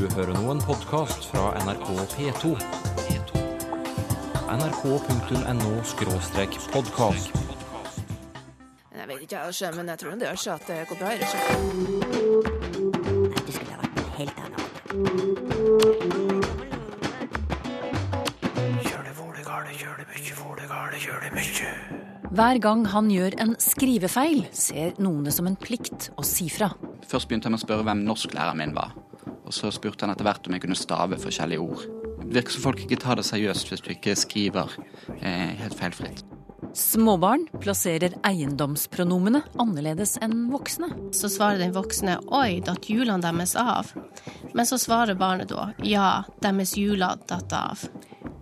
Du hører nå en podkast fra NRK P2. nrk.no-podkast. Jeg vet ikke, jeg, men jeg tror det gjør seg at det går bra. Nei, Du skulle ha vært helt annet. Hver gang han gjør en skrivefeil, ser noen det som en plikt å si fra. Først begynte jeg med å spørre hvem norsklæreren min var. Og så spurte han etter hvert om jeg kunne stave forskjellige ord. Det virker som folk ikke tar det seriøst hvis du ikke skriver eh, helt feilfritt. Småbarn plasserer eiendomspronomene annerledes enn voksne. Så svarer den voksne 'oi, datt hjulene deres av'? Men så svarer barnet da 'ja, deres hjuler datt av'.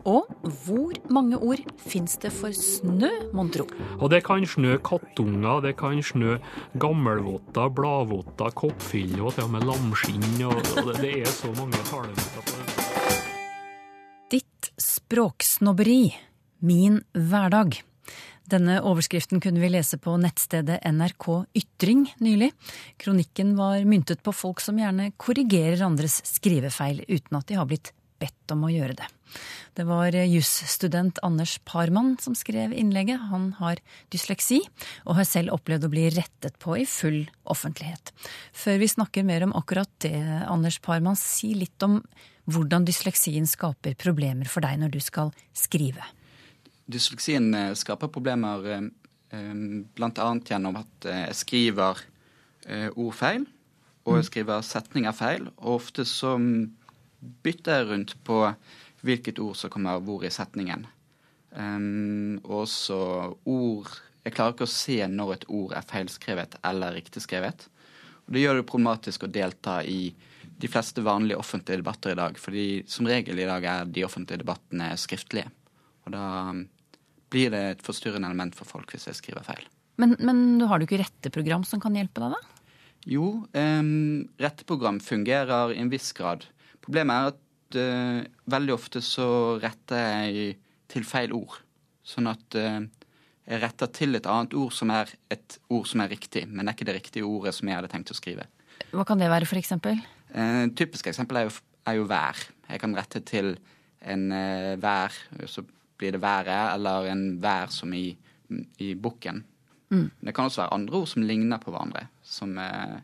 Og hvor mange ord fins det for snø, mon tro? Og det kan snø kattunger, det kan snø gammelvotter, bladvotter, koppfiller og til og med lamskinn. Og, og det, det er så mange talemåter på det. Ditt språksnobberi. Min hverdag. Denne overskriften kunne vi lese på nettstedet NRK Ytring nylig. Kronikken var myntet på folk som gjerne korrigerer andres skrivefeil uten at de har blitt bedt om å gjøre det. Det var jusstudent Anders Parmann som skrev innlegget. Han har dysleksi, og har selv opplevd å bli rettet på i full offentlighet. Før vi snakker mer om akkurat det, Anders Parmann, si litt om hvordan dysleksien skaper problemer for deg når du skal skrive. Dysleksien eh, skaper problemer eh, eh, bl.a. gjennom at jeg skriver ord feil, og jeg skriver setninger feil. Og ofte så bytter jeg rundt på hvilket ord som kommer hvor i setningen. Um, også ord Jeg klarer ikke å se når et ord er feilskrevet eller riktig skrevet. Og det gjør det problematisk å delta i de fleste vanlige offentlige debatter i dag. fordi som regel i dag er de offentlige debattene skriftlige. Og da blir det et forstyrrende element for folk hvis jeg skriver feil. Men, men har du ikke retteprogram som kan hjelpe deg, da? Jo, um, retteprogram fungerer i en viss grad. Problemet er at uh, veldig ofte så retter jeg til feil ord. Sånn at uh, jeg retter til et annet ord som er et ord som er riktig, men det er ikke det riktige ordet som jeg hadde tenkt å skrive. Hva kan det være, for eksempel? Uh, typisk eksempel er jo, er jo vær. Jeg kan rette til en uh, vær, så blir det været, eller en vær som i, i bukken. Mm. Det kan også være andre ord som ligner på hverandre, som uh,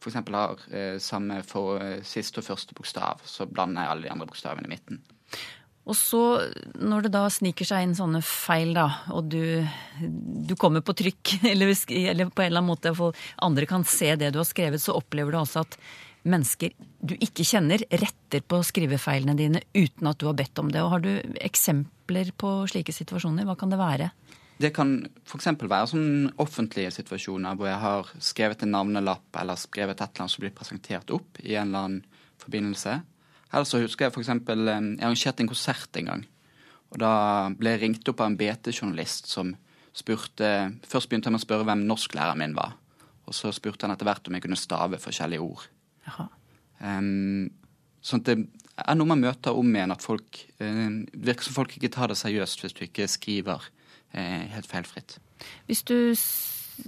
f.eks. har uh, samme for siste og første bokstav, så blander jeg alle de andre bokstavene i midten. Og så, når det da sniker seg inn sånne feil, da, og du, du kommer på trykk, eller, eller, på en eller annen måte for andre kan se det du har skrevet, så opplever du altså at mennesker du ikke kjenner, retter på skrivefeilene dine uten at du har bedt om det. Og har du eksempler på slike situasjoner? Hva kan det være? Det kan f.eks. være sånne offentlige situasjoner hvor jeg har skrevet en navnelapp eller skrevet et eller annet som blir presentert opp i en eller annen forbindelse. Eller så husker jeg f.eks. Jeg arrangerte en konsert en gang. Og da ble jeg ringt opp av en BT-journalist som spurte Først begynte han med å spørre hvem norsklæreren min var. Og så spurte han etter hvert om jeg kunne stave forskjellige ord. Jaha. Um, sånn at det er noe man møter om igjen, at folk uh, virker som folk ikke tar det seriøst hvis du ikke skriver helt feilfritt. Hvis du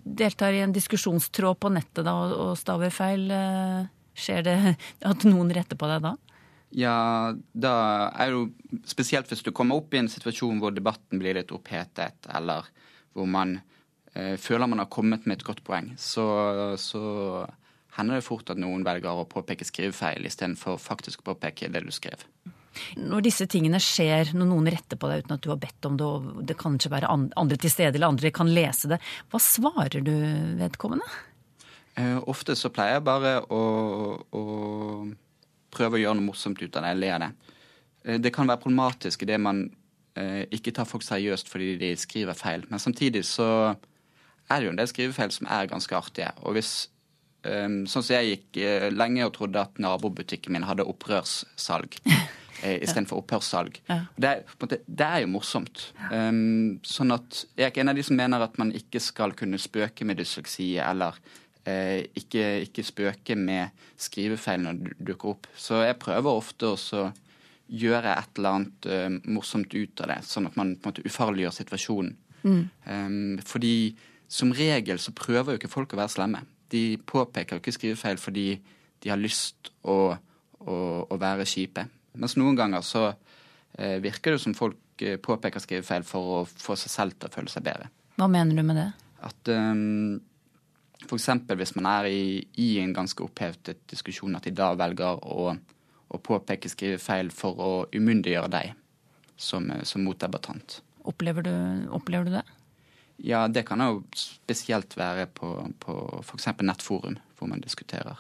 deltar i en diskusjonstråd på nettet da, og staver feil, uh, skjer det at noen retter på deg da? Ja, da er det jo spesielt hvis du kommer opp i en situasjon hvor debatten blir litt opphetet, eller hvor man eh, føler man har kommet med et godt poeng, så, så, hender det fort at noen velger å påpeke skrivefeil istedenfor faktisk å påpeke det du skrev. Når disse tingene skjer, når noen retter på deg uten at du har bedt om det, og det kan ikke være andre til stede, eller andre kan lese det, hva svarer du vedkommende? Eh, ofte så pleier jeg bare å, å prøve å gjøre noe morsomt ut av det. Le av det. Eh, Det kan være problematisk idet man eh, ikke tar folk seriøst fordi de skriver feil. Men samtidig så er det jo en del skrivefeil som er ganske artige. Og hvis Sånn som jeg gikk eh, lenge og trodde at nabobutikken min hadde opprørssalg. eh, Istedenfor opphørssalg. Ja. Det, det er jo morsomt. Um, sånn at Jeg er ikke en av de som mener at man ikke skal kunne spøke med dysleksi eller uh, ikke, ikke spøke med skrivefeil når det dukker opp. Så jeg prøver ofte å gjøre et eller annet uh, morsomt ut av det, sånn at man på en måte ufarliggjør situasjonen. Um, fordi som regel så prøver jo ikke folk å være slemme. De påpeker jo ikke skrivefeil fordi de har lyst å, å, å være kjipe. Mens noen ganger så eh, virker det som folk eh, påpeker skrivefeil for å få seg selv til å føle seg bedre. Hva mener du med det? At um, f.eks. hvis man er i, i en ganske opphevet diskusjon, at de da velger å, å påpeke skrivefeil for å umyndiggjøre deg som, eh, som motdebattant. Opplever du, opplever du det? Ja, det kan jo spesielt være på, på f.eks. nettforum, hvor man diskuterer.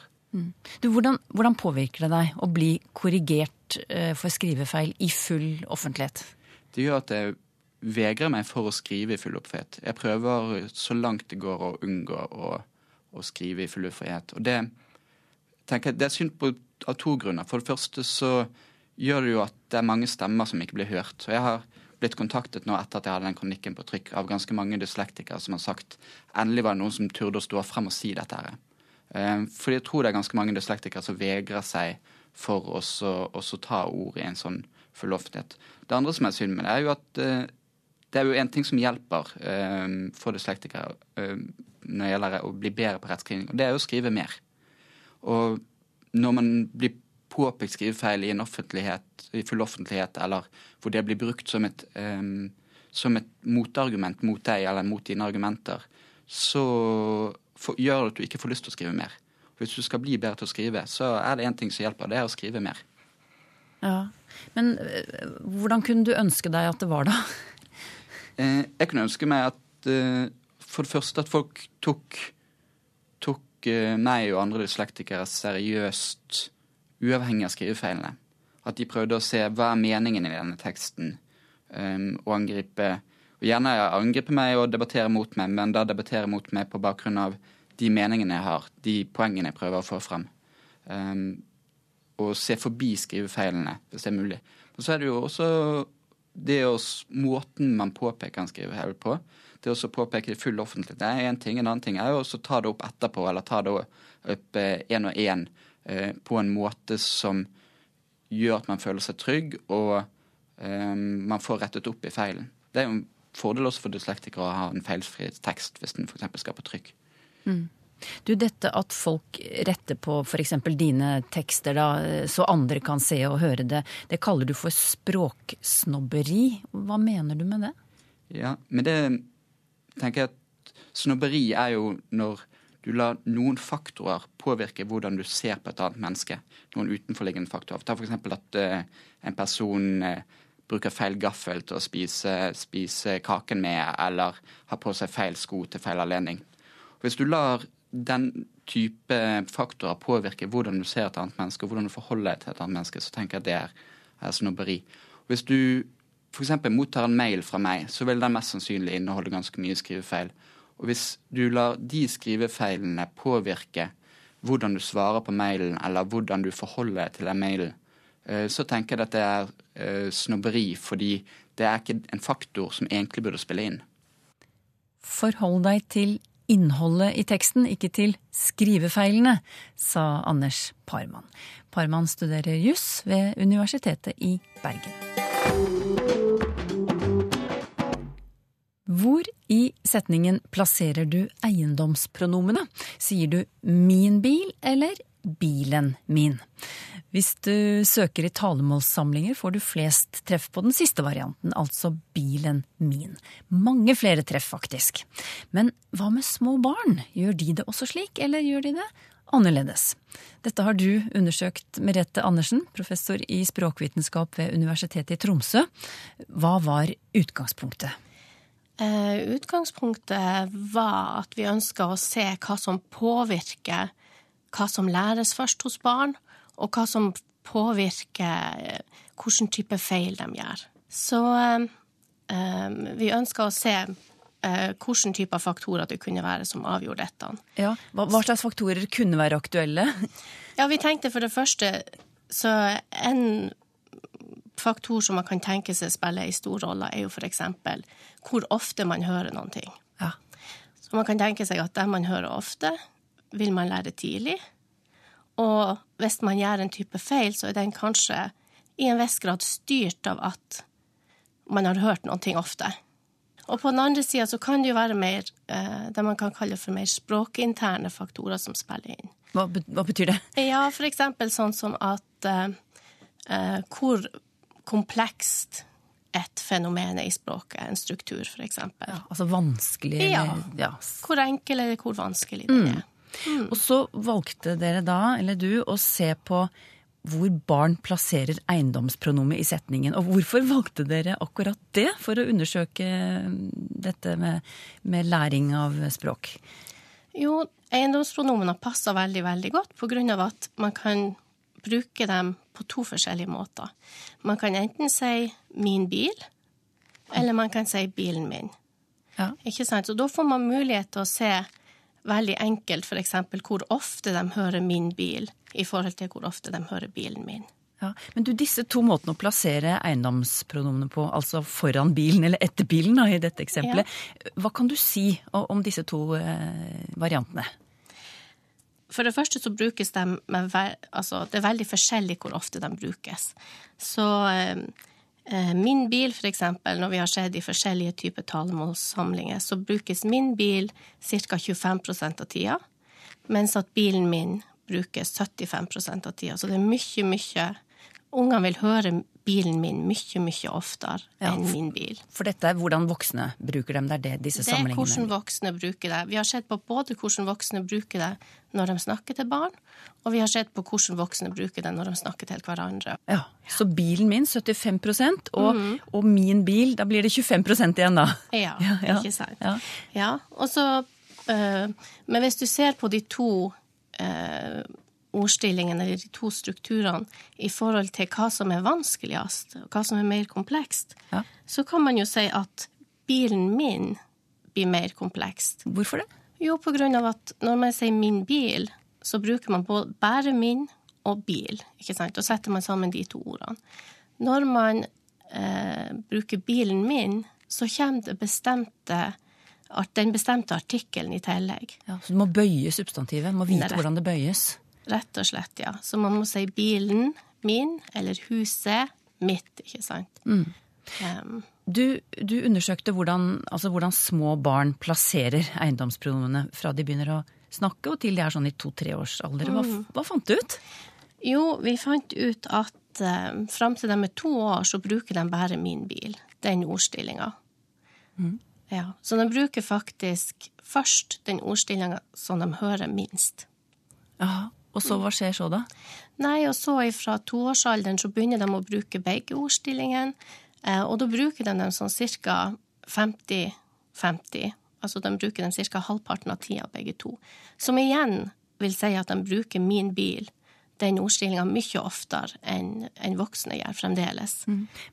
Du, hvordan, hvordan påvirker det deg å bli korrigert eh, for skrivefeil i full offentlighet? Det gjør at jeg vegrer meg for å skrive i full offentlighet. Jeg prøver så langt det går å unngå å, å skrive i full offentlighet. Og det tenker jeg, det er synd på, av to grunner. For det første så gjør det jo at det er mange stemmer som ikke blir hørt. Og jeg har blitt kontaktet nå etter at jeg hadde den kronikken på trykk av ganske mange dyslektikere som har sagt endelig var det noen som turde å stå frem og si dette her. Eh, Fordi jeg tror det er ganske mange dyslektikere som vegrer seg for å også ta ord i en sånn forloftighet. Det andre som er synd med det, er jo at eh, det er jo en ting som hjelper eh, for dyslektikere eh, når det gjelder å bli bedre på rettskriving, og det er jo å skrive mer. Og når man blir påpekt skrivefeil i en offentlighet, i full offentlighet, eller hvor det blir brukt som et, um, som et motargument mot deg eller mot dine argumenter, så for, gjør det at du ikke får lyst til å skrive mer. Hvis du skal bli bedre til å skrive, så er det én ting som hjelper, det er å skrive mer. Ja. Men eh, hvordan kunne du ønske deg at det var, da? Eh, jeg kunne ønske meg at eh, for det første at folk tok, tok meg og andre dyslektikere seriøst, uavhengig av skrivefeilene. At de prøvde å se hva er meningen i denne teksten, um, og angripe og Gjerne angripe meg og debattere mot meg, men da debattere mot meg på bakgrunn av de meningene jeg har, de poengene jeg prøver å få frem. Um, og se forbi skrivefeilene, hvis det er mulig. Men så er det jo også det å, måten man påpeker en skrivefeil på. Det å påpeke det full offentlighet, det er én ting. En annen ting er jo å ta det opp etterpå, eller ta det opp én og én på en måte som gjør at man føler seg trygg, og eh, man får rettet opp i feilen. Det er jo en fordel også for dyslektikere å ha en feilfri tekst hvis den f.eks. skal på trykk. Du, dette at folk retter på f.eks. dine tekster, da, så andre kan se og høre det, det kaller du for språksnobberi. Hva mener du med det? Ja, men det tenker jeg at snobberi er jo når du lar noen faktorer påvirke hvordan du ser på et annet menneske. Noen utenforliggende faktorer. Ta f.eks. at uh, en person uh, bruker feil gaffel til å spise, spise kaken med, eller har på seg feil sko til feil anledning. Hvis du lar den type faktorer påvirke hvordan du ser et annet menneske, og hvordan du forholder deg til et annet menneske, så tenker jeg at det er, er snobberi. Hvis du f.eks. mottar en mail fra meg, så vil den mest sannsynlig inneholde ganske mye skrivefeil. Og hvis du lar de skrivefeilene påvirke hvordan du svarer på mailen, eller hvordan du forholder deg til den mailen, eh, så tenker jeg at det er eh, snobberi, fordi det er ikke en faktor som egentlig burde spille inn. Forhold deg til innholdet i teksten, ikke til skrivefeilene, sa Anders Parman. Parman studerer juss ved Universitetet i Bergen. Hvor i setningen plasserer du eiendomspronomene? Sier du min bil eller bilen min? Hvis du søker i talemålssamlinger, får du flest treff på den siste varianten, altså bilen min. Mange flere treff, faktisk. Men hva med små barn? Gjør de det også slik, eller gjør de det annerledes? Dette har du undersøkt, Merete Andersen, professor i språkvitenskap ved Universitetet i Tromsø. Hva var utgangspunktet? Eh, utgangspunktet var at vi ønska å se hva som påvirker hva som læres først hos barn, og hva som påvirker eh, hvilken type feil de gjør. Så eh, vi ønska å se hvilken type faktorer det kunne være som avgjorde dette. Ja, hva slags faktorer kunne være aktuelle? Ja, vi tenkte for det første så en faktor som man kan tenke seg spiller en stor rolle, er jo eksempel hvor ofte man hører noen ting. Ja. Så man kan tenke seg at det man hører ofte, vil man lære tidlig. Og hvis man gjør en type feil, så er den kanskje i en viss grad styrt av at man har hørt noen ting ofte. Og på den andre sida så kan det jo være mer eh, det man kan kalle for mer språkinterne faktorer som spiller inn. Hva, betyr det? Ja, for eksempel sånn som at at eh, eh, hvor komplekst et fenomen i språket, en struktur f.eks. Ja, altså vanskelig Ja. ja. Hvor enkel eller hvor vanskelig det er. Og så valgte dere da, eller du, å se på hvor barn plasserer eiendomspronomet i setningen. Og hvorfor valgte dere akkurat det for å undersøke dette med, med læring av språk? Jo, eiendomspronomene passer veldig, veldig godt på grunn av at man kan bruke dem på to forskjellige måter. Man kan enten si 'min bil', eller man kan si 'bilen min'. Ja. Ikke sant? Så da får man mulighet til å se veldig enkelt f.eks. hvor ofte de hører 'min bil', i forhold til hvor ofte de hører 'bilen min'. Ja, Men du, disse to måtene å plassere eiendomspronomene på, altså foran bilen eller etter bilen da, i dette eksempelet, hva kan du si om disse to eh, variantene? For det første så brukes de med altså, Det er veldig forskjellig hvor ofte de brukes. Så eh, eh, min bil, for eksempel, når vi har sett i forskjellige typer talemålssamlinger, så brukes min bil ca. 25 av tida, mens at bilen min brukes 75 av tida. Så det er mye, mye Ungene vil høre bilen min mye, mye oftere Ja, enn min bil. For dette er hvordan voksne bruker dem. Det er det disse Det er hvordan voksne bruker det. Vi har sett på både hvordan voksne bruker det når de snakker til barn, og vi har sett på hvordan voksne bruker det når de snakker til hverandre. Ja, Så bilen min 75 og, og min bil, da blir det 25 igjen, da. Ja, Ja, ja, ikke sant? ja. Ja, og så eh, Men hvis du ser på de to eh, ordstillingene, eller de to strukturene, i forhold til hva som er vanskeligst, og hva som er mer komplekst, Ja. så kan man jo si at bilen min blir mer komplekst. Hvorfor det? Jo, på grunn av at når man sier min bil, så bruker man både bare min og bil, ikke sant? Og setter man sammen de to ordene. Når man eh, bruker bilen min, så kommer det bestemte, den bestemte artikkelen i tillegg. Ja, så du må bøye substantivet. Må vite Nei. hvordan det bøyes. Rett og slett, ja. Så man må si bilen min, eller huset mitt, ikke sant? Um, Du, du undersøkte hvordan, altså hvordan små barn plasserer eiendomspronomene fra de begynner å snakke og til de er sånn i to-tre års alder. Hva, hva fant du ut? Jo, vi fant ut at eh, fram til de er to år, så bruker de bare min bil. Den ordstillinga. Ja, så de bruker faktisk først den ordstillinga som de hører minst. Ja, og så hva skjer så, da? Nei, og så fra toårsalderen så begynner de å bruke begge ordstillingene, eh, og da bruker de dem sånn ca. 50-50. Altså de bruker dem ca. halvparten av tida, begge to. Som igjen vil si at de bruker min bil, den ordstillinga, mye oftere enn voksne gjør fremdeles.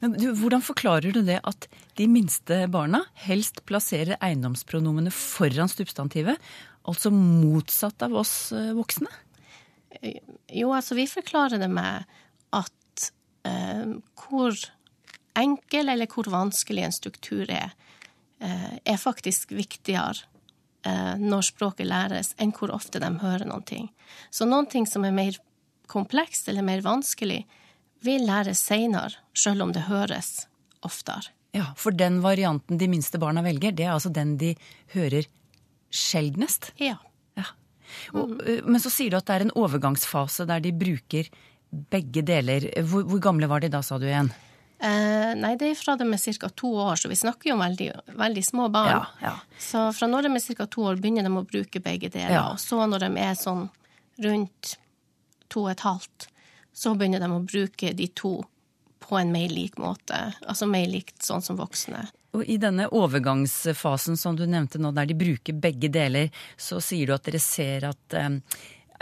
Men du, hvordan forklarer du det at de minste barna helst plasserer eiendomspronomene foran substantivet, altså motsatt av oss eh, voksne? Jo, altså vi forklarer det med at eh, hvor enkel eller hvor vanskelig en struktur er, eh, er faktisk viktigere eh, når språket læres, enn hvor ofte de hører noen ting. Så noen ting som er mer komplekst eller mer vanskelig, vil læres seinere, sjøl om det høres oftere. Ja, for den varianten de minste barna velger, det er altså den de hører sjeldnest. Ja. Og, ø, Men så sier du at det er en overgangsfase der de bruker begge deler. Hvor, hvor gamle var de da, sa du igjen? Eh, nei, det er fra de er ca. to år, så vi snakker jo om veldig, veldig små barn. Ja, ja. Så fra når de er ca. to år, begynner de å bruke begge deler. Ja. Og så når de er sånn rundt to og et halvt, så begynner de å bruke de to på en mer lik måte. Altså mer likt sånn som voksne. Og i denne overgangsfasen som du nevnte nå, der de bruker begge deler, så sier du at dere ser at, eh,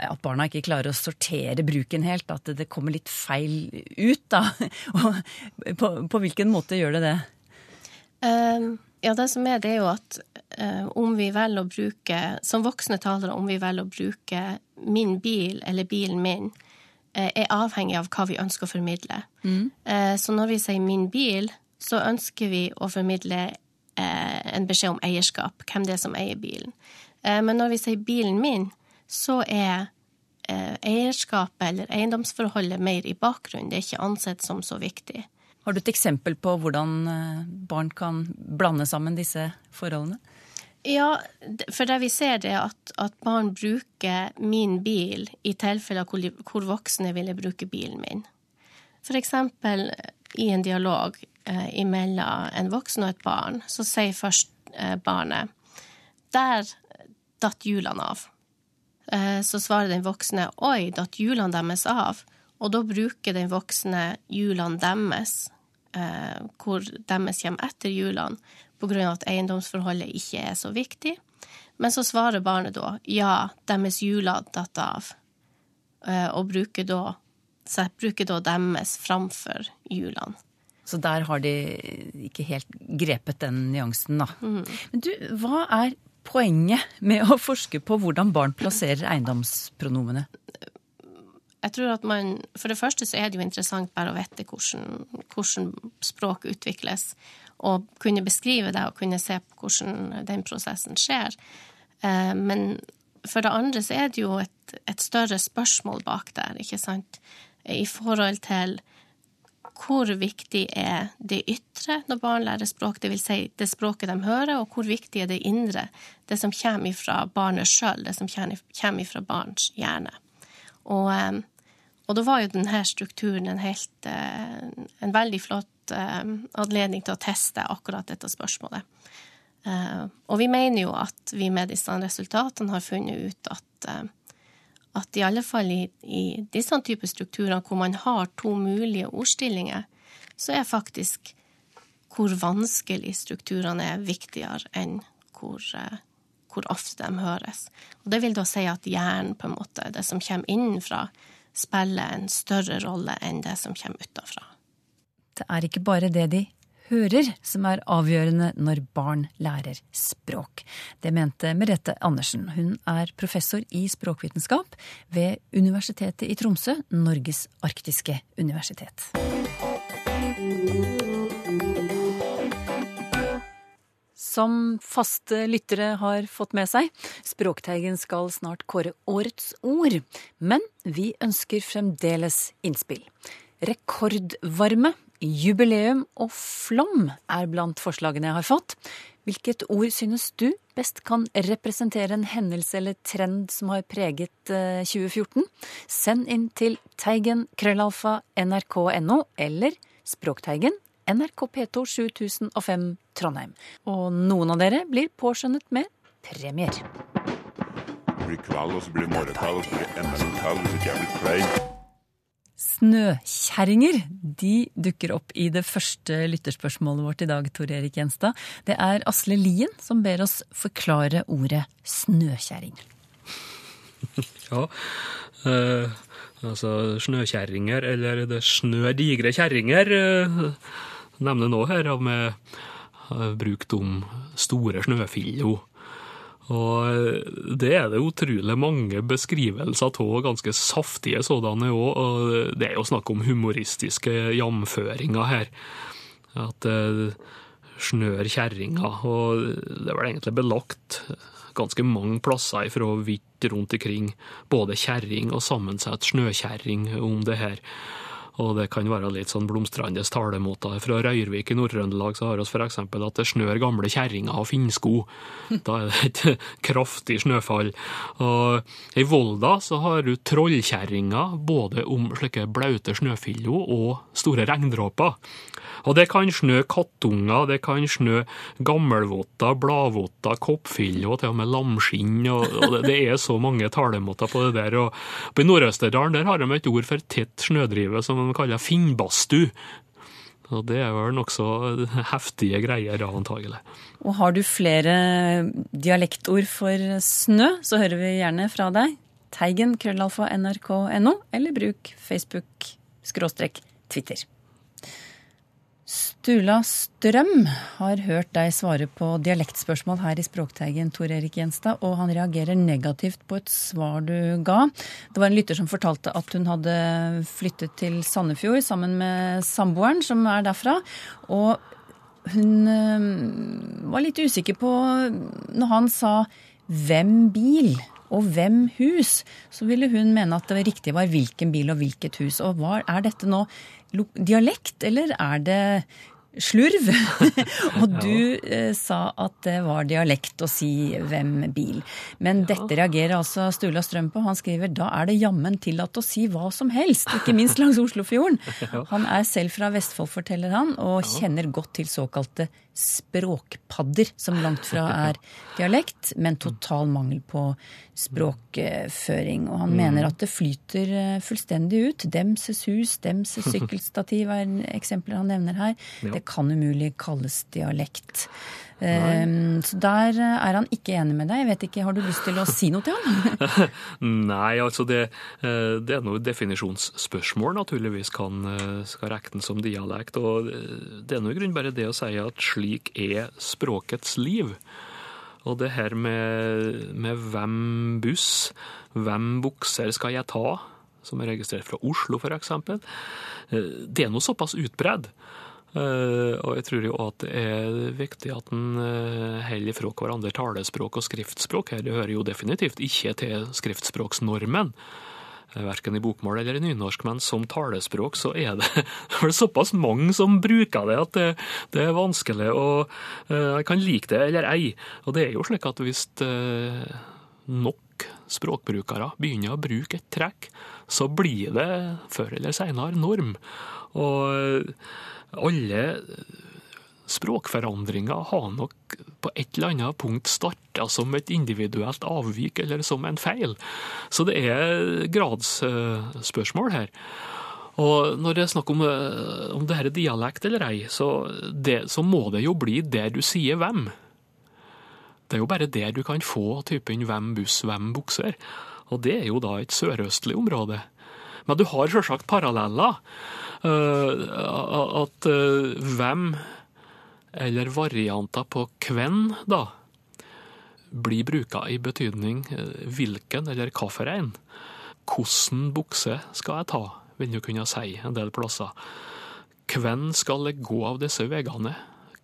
at barna ikke klarer å sortere bruken helt, at det kommer litt feil ut, da. Og på, på hvilken måte gjør det det? Um, ja, det som er, det er jo at eh, om vi velger å bruke, som voksne talere, om vi velger å bruke min bil eller bilen min, er avhengig av hva vi ønsker å formidle. Mm. så når vi sier min bil, så ønsker vi å formidle eh, en beskjed om eierskap, hvem det er som eier bilen. Eh, men når vi sier bilen min, så er eh, eierskapet eller eiendomsforholdet mer i bakgrunnen. Det er ikke ansett som så viktig. Har du et eksempel på hvordan eh, barn kan blande sammen disse forholdene? Ja, for det vi ser det at, at barn bruker min bil i tilfeller hvor, hvor voksne ville bruke bilen min. For eksempel i en dialog eh, mellom en voksen og et barn, så sier først eh, barnet Der datt hjulene av. Eh, så svarer den voksne Oi, datt hjulene deres av? Og da bruker den voksne hjulene deres, eh, hvor deres kommer etter hjulene, av at eiendomsforholdet ikke er så viktig. Men så svarer barnet da ja, deres hjuler datt av, eh, og bruker da, så bruker da deres framfor hjulene. Så der har de ikke helt grepet den nyansen, da. Men du, hva er poenget med å forske på hvordan barn plasserer eiendomspronomene? Jeg tror at man, For det første så er det jo interessant bare å vite hvordan, hvordan språk utvikles, og kunne beskrive det og kunne se på hvordan den prosessen skjer. Eh, Men for det andre så er det jo et, et større spørsmål bak der, ikke sant? I forhold til hvor viktig er det ytre når barn lærer språk, vil si det språket de hører, og hvor viktig er det indre, det som kommer fra barnet sjøl, det som kommer fra barns hjerne. Og, eh, og da var jo denne strukturen en, helt, eh, en veldig flott eh, anledning til å teste akkurat dette spørsmålet. Eh, Og vi mener jo at vi med disse resultatene har funnet ut at, at i alle fall i, i disse typer strukturer hvor man har to mulige ordstillinger, så er faktisk hvor vanskelig strukturene er, viktigere enn hvor, hvor ofte de høres. Og det vil da si at hjernen, på en måte, det som kommer innenfra, spiller en større rolle enn det som kommer utafra. Det er ikke bare det de hører som er avgjørende når barn lærer språk. Det mente Merete Andersen. Hun er professor i språkvitenskap ved Universitetet i Tromsø, Norges arktiske universitet. Som faste lyttere har fått med seg, Språkteigen skal snart kåre årets ord. Men vi ønsker fremdeles innspill. Rekordvarme, jubileum og flom er blant forslagene jeg har fått. Hvilket ord synes du best kan representere en hendelse eller trend som har preget eh, 2014? Send inn til teigen krøllalfa nrk.no eller Språkteigen NRK P2 7005 Trondheim. Og noen av dere blir påskjønnet med premier. Det blir kveld, og så blir det morgenkveld, og så blir det enda en kveld, og så kommer det. Snøkjerringer de dukker opp i det første lytterspørsmålet vårt i dag, Tor Erik Gjenstad. Det er Asle Lien som ber oss forklare ordet snøkjerring. Ja, eh, altså snøkjerringer, eller det snødigre kjerringer, eh, nevner nå her, vi eh, brukt om store snøfiller. Og eh, det er det utrolig mange beskrivelser av, ganske saftige sådanne òg. Og det er jo snakk om humoristiske jamføringer her. At det snør kjerringa. Og det er vel egentlig belagt ganske mange plasser ifra vidt rundt omkring, både kjerring og sammensatt snøkjerring om det her. Og det kan være litt sånn blomstrende talemåter. Fra Røyrvik i Nord-Trøndelag så har vi f.eks. at det snør gamle kjerringer og finnsko. Da er det et kraftig snøfall. Og i Volda så har du trollkjerringer både om slike blaute snøfiller og store regndråper. Og det kan snø kattunger, det kan snø gammelvotter, bladvotter, koppfiller og til og med lamskinn. Og, og det, det er så mange talemåter på det der. Og oppe i Nord-Østerdalen der har de et ord for tett snødrive som de kaller finnbastu. Og det er vel nokså heftige greier, da, antagelig. Og har du flere dialektord for snø, så hører vi gjerne fra deg. Teigen krøllalfa nrk.no, eller bruk Facebook skråstrek Twitter. Sturla Strøm har hørt deg svare på dialektspørsmål her i Språkteigen, Tor Erik Gjenstad, og han reagerer negativt på et svar du ga. Det var en lytter som fortalte at hun hadde flyttet til Sandefjord sammen med samboeren, som er derfra. Og hun øh, var litt usikker på Når han sa 'hvem bil' og 'hvem hus', så ville hun mene at det riktige var hvilken bil og hvilket hus. Og hva er dette nå? Dialekt, eller er det slurv. og du eh, sa at det var dialekt å si 'hvem bil'. Men dette reagerer altså Stula Strøm på. Han skriver da er det jammen tillatt å si hva som helst, ikke minst langs Oslofjorden. Han er selv fra Vestfold, forteller han, og kjenner godt til såkalte språkpadder, som langt fra er dialekt, men total mangel på språkføring. Og han mener at det flyter eh, fullstendig ut. Demses hus, Demses sykkelstativ er eksempler han nevner her. Det kan umulig kalles dialekt. Um, så der er han ikke enig med deg. Jeg vet ikke, Har du lyst til å si noe til han? Nei, altså det, eh, det er noe definisjonsspørsmål, naturligvis, kan, eh, skal regnes som dialekt. Og det er noe i grunnen bare det å si at slik er språkets liv. Og det her med, med hvem buss, hvem bukser skal jeg ta, som er registrert fra Oslo f.eks., det er noe såpass utbredd. Uh, og jeg tror jo at det er viktig at en uh, holder fra hverandre talespråk og skriftspråk. Her hører jo definitivt ikke til skriftspråksnormen, uh, verken i bokmål eller i nynorsk, men som talespråk så er det, er såpass mange som bruker det at det, det er vanskelig å Jeg kan like det eller ei. Og det er jo slik at hvis nok språkbrukere begynner å bruke et trekk, så blir det før eller senere norm. Og alle språkforandringer har nok på et eller annet punkt starta som et individuelt avvik eller som en feil. Så det er gradsspørsmål her. Og når det er snakk om, om det her er dialekt eller ei, så, det, så, må det jo bli der du sier hvem. Det er jo bare der du kan få typen hvem buss, hvem bukser. Og det er jo da et sørøstlig område. Men du har selvsagt paralleller. At hvem, eller varianter på hvem, da, blir bruka i betydning hvilken eller hvilken. Hvordan bukse skal jeg ta, vil du kunne si en del plasser. Hvem skal jeg gå av disse veiene?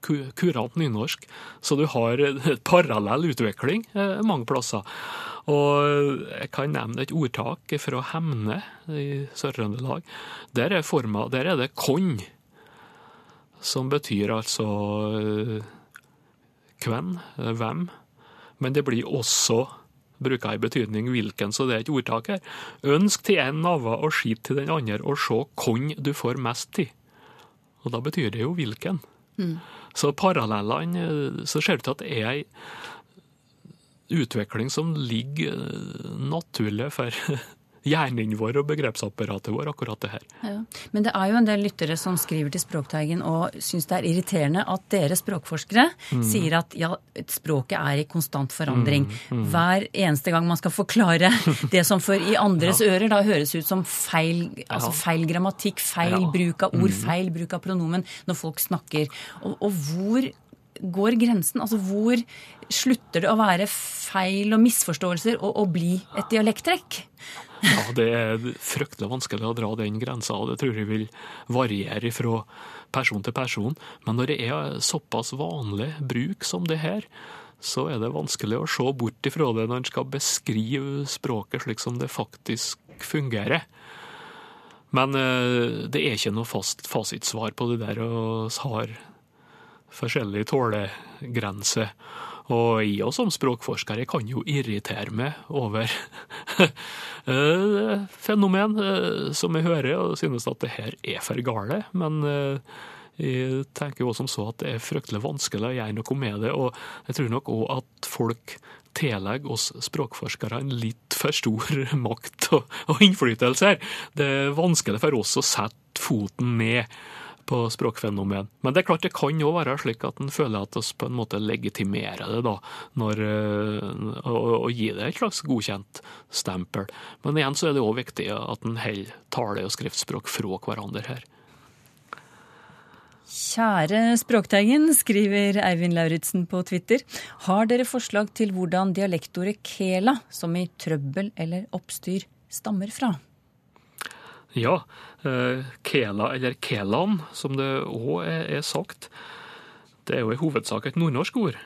Kurant nynorsk. Så du har parallell utvikling mange plasser. Og jeg kan nevne et ordtak fra Hemne i Sør-Trøndelag. Der, der, er det 'konn', som betyr altså hvem, hvem. Men det blir også bruker i betydning hvilken, så det er et ordtak her. Ønsk til en navle og skit til den andre, og se hvem du får mest til. Og da betyr det jo hvilken. Mm. Så parallellene så ser det ut til at det er ei utvikling som ligger eh, naturlig for hjernen vår og begrepsapparatet vår, akkurat det her. Ja. Men det er jo en del lyttere som skriver til Språkteigen og syns det er irriterende at dere språkforskere mm. sier at ja, språket er i konstant forandring. Mm. Mm. Hver eneste gang man skal forklare det som for i andres ja. ører da høres ut som feil, altså feil grammatikk, feil bruk av ord, mm. feil bruk av pronomen når folk snakker. Og, og hvor går grensen? Altså hvor slutter det å være feil og misforståelser og og bli et dialekttrekk? Ja, det er fryktelig vanskelig å dra den grensa, og det tror jeg vil variere fra person til person. Men når det er såpass vanlig bruk som det her, så er det vanskelig å se bort ifra det når en skal beskrive språket slik som det faktisk fungerer. Men eh, det er ikke noe fast fasitsvar på det der, og har forskjellige tålegrenser. Og jeg som språkforsker jeg kan jo irritere meg over eh, fenomen eh, som jeg hører, og synes at det her er for gale. Men eh, jeg tenker jo som så at det er fryktelig vanskelig å gjøre noe med det. Og jeg tror nok òg at folk tillegger oss språkforskere en litt for stor makt og, og innflytelse her. Det er vanskelig for oss å sette foten ned på språkfenomen. Men det er klart det kan jo være slik at en føler at vi på en måte legitimerer det, da, når, og, og gir det et slags godkjent stempel. Men igjen så er det òg viktig at en holder tale- og skriftspråk fra hverandre her. Kjære Språkteigen, skriver Eivind Lauritzen på Twitter. Har dere forslag til hvordan dialektordet kela, som i trøbbel eller oppstyr, stammer fra? Ja, eh, Kela, eller Kelan, som det òg er, sagt, det er jo i hovedsak et nordnorsk ord.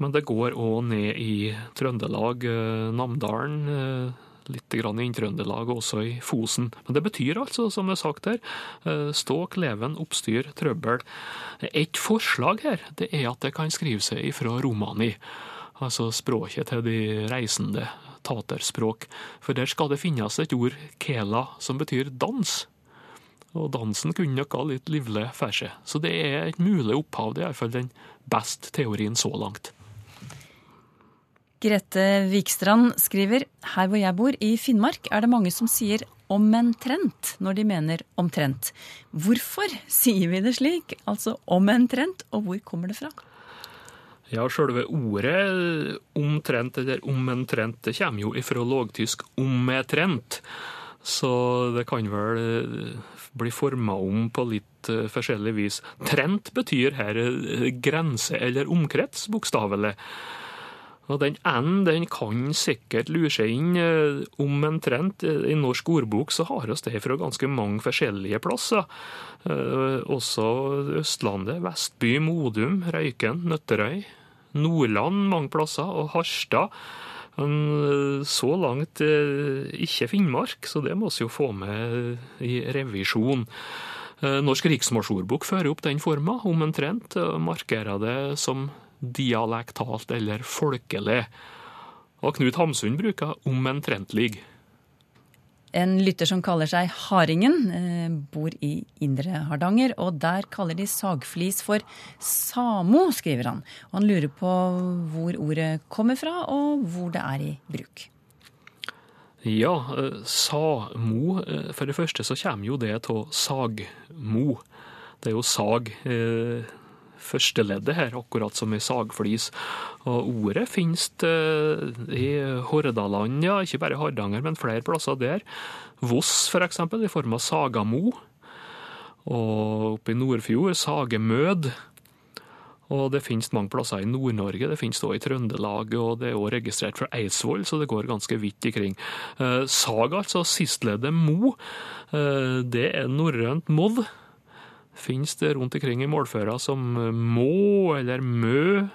Men det går òg ned i Trøndelag, eh, Namdalen, eh, litt grann i Inntrøndelag og også i Fosen. Men det betyr altså, som det er sagt her, ståk, leven, oppstyr, trøbbel. Et forslag her det er at det kan skrive seg ifra romani, altså språket til de reisende, taterspråk. For der skal det finnes et ord, kela, som betyr dans. Og dansen kunne ha litt livlig for seg. Så det er et mulig opphav. Det er iallfall den beste teorien så langt. Grete Vikstrand skriver her hvor jeg bor, i Finnmark, er det mange som sier omtrent når de mener omtrent. Hvorfor sier vi det slik, altså omtrent, og hvor kommer det fra? Ja, sjølve ordet omtrent eller omtrent det kommer jo ifra lågtysk ommetrent. Så det kan vel eh, bli forma om på litt eh, forskjellig vis. Trent betyr her eh, grense eller omkrets, bokstavelig. Og den N den kan sikkert lure seg inn omtrent. I norsk ordbok så har vi det fra ganske mange forskjellige plasser. Også Østlandet, Vestby, Modum, Røyken, Nøtterøy. Nordland mange plasser, og Harstad. Men eh, så langt eh, ikke Finnmark, så det må vi jo få med i revisjon. Eh, Norsk riksmålsordbok fører opp den forma, omtrent, og markerer det som dialektalt eller folkelig. Og Knut Hamsun bruker omtrentlig. En lytter som kaller seg Haringen, eh, bor i Indre Hardanger, og der kaller de sagflis for samo, skriver han. Og han lurer på hvor ordet kommer fra, og hvor det er i bruk. Ja, eh, samo eh, For det første så kommer jo det av sagmo. Det er jo sag, eh, førsteleddet her, akkurat som i sagflis. Og ordet finnes i Hordaland, ja, ikke bare Hardanger, men flere plasser der. Voss, for eksempel, i form av sagamo. Og oppe i Nordfjord, sagemød. Og det finnes mange plasser i Nord-Norge, det finnes også i Trøndelag, og det er også registrert fra Eidsvoll, så det går ganske vidt ikring. Eh, sag, altså, sistleddet mo, eh, det er norrønt modd. Finnes det rundt omkring i målføra som må, eller mø,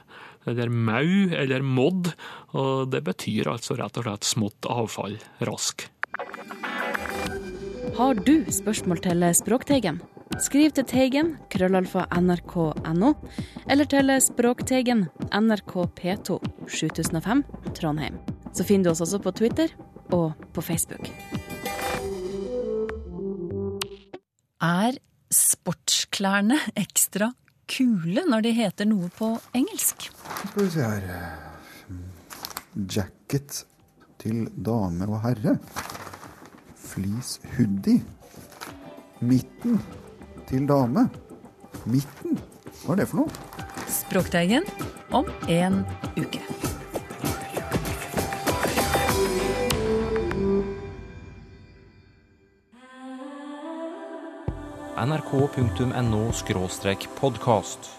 eller mau, eller modd, og det betyr altså rett og slett smått avfall, rask. Har du spørsmål til Språkteigen? Skriv til Teigen, krøllalfa nrk.no, eller til Språkteigen, NRK P2, 7005, Trondheim. Så finner du oss også på Twitter og på Facebook. Er sportsklærne ekstra kule når de heter noe på engelsk? Skal vi se her Jacket til dame og herre. Fleece hoodie. Midten til dame. Midten? Hva er det for noe? Språkteigen om en uke. nrk.no podkast.